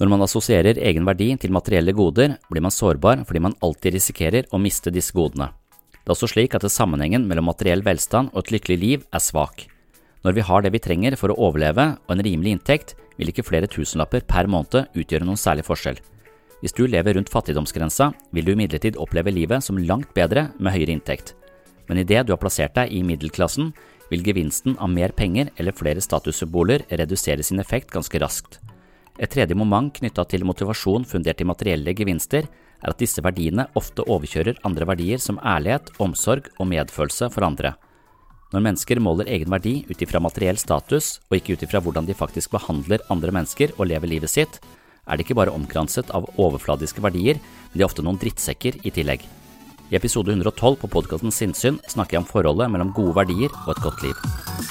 Når man assosierer egen verdi til materielle goder, blir man sårbar fordi man alltid risikerer å miste disse godene. Det er også slik at sammenhengen mellom materiell velstand og et lykkelig liv er svak. Når vi har det vi trenger for å overleve og en rimelig inntekt, vil ikke flere tusenlapper per måned utgjøre noen særlig forskjell. Hvis du lever rundt fattigdomsgrensa, vil du imidlertid oppleve livet som langt bedre med høyere inntekt. Men idet du har plassert deg i middelklassen, vil gevinsten av mer penger eller flere statussymboler redusere sin effekt ganske raskt. Et tredje moment knytta til motivasjon fundert i materielle gevinster er at disse verdiene ofte overkjører andre verdier som ærlighet, omsorg og medfølelse for andre. Når mennesker måler egen verdi ut ifra materiell status, og ikke ut ifra hvordan de faktisk behandler andre mennesker og lever livet sitt, er de ikke bare omkranset av overfladiske verdier, men de er ofte noen drittsekker i tillegg. I episode 112 på podkasten Sinnsyn snakker jeg om forholdet mellom gode verdier og et godt liv.